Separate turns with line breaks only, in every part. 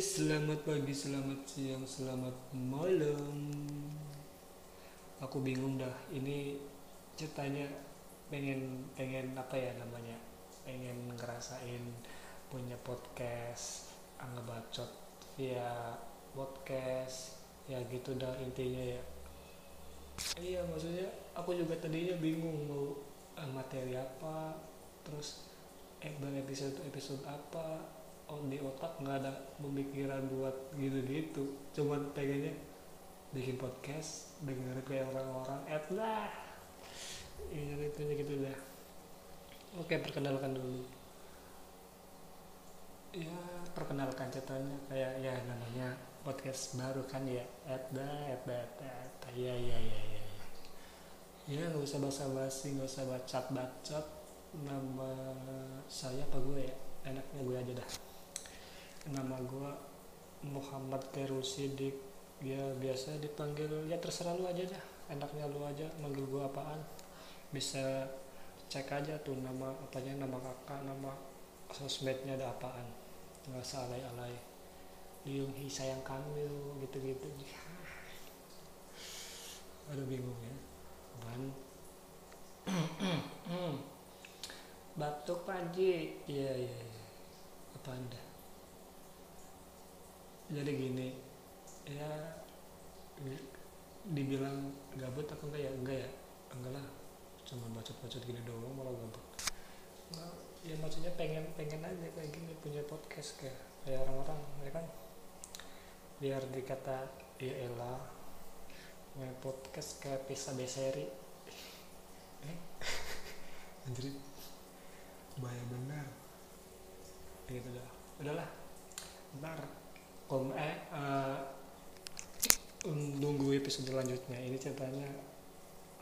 selamat pagi, selamat siang, selamat malam. Aku bingung dah. Ini ceritanya pengen pengen apa ya namanya? Pengen ngerasain punya podcast, anggap bacot via podcast. Ya gitu dah intinya ya. Iya maksudnya aku juga tadinya bingung mau eh, materi apa, terus episode episode apa oh di otak nggak ada pemikiran buat gitu-gitu. Cuman pengennya bikin podcast dengerin kayak orang-orang. Ad lah. Ini itu gitu dah oke perkenalkan dulu. Ya perkenalkan ceritanya. Kayak ya namanya podcast baru kan ya? Ad dah ad dah ad dah ya ya ya ya ya. Ya nggak usah basa-basi nggak usah bacot bacot nama saya apa gue ya? Enaknya gue aja dah nama gue Muhammad Khairul Sidik ya biasa dipanggil ya terserah lu aja dah. Enaknya lu aja manggil gue apaan. Bisa cek aja tuh nama apanya nama kakak nama sosmednya ada apaan. Nggak usah alay-alay Liung Hi sayang kami gitu-gitu. Aduh bingung ya. Ban batuk panji iya iya iya. Apa anda jadi gini ya dibilang gabut apa enggak ya enggak ya. Enggak lah cuma bacot-bacot gini doang malah gabut. Nah, ya maksudnya pengen pengen aja kayak gini punya podcast kayak kayak orang-orang ya kan? Biar dikata ya elah punya podcast kayak pisa beseri. Eh? Anjir. Bahaya benar gitu dah. Udahlah ntar kom eh uh, nunggu episode selanjutnya. Ini ceritanya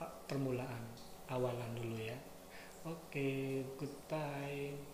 uh, permulaan awalan dulu ya. Oke okay, goodbye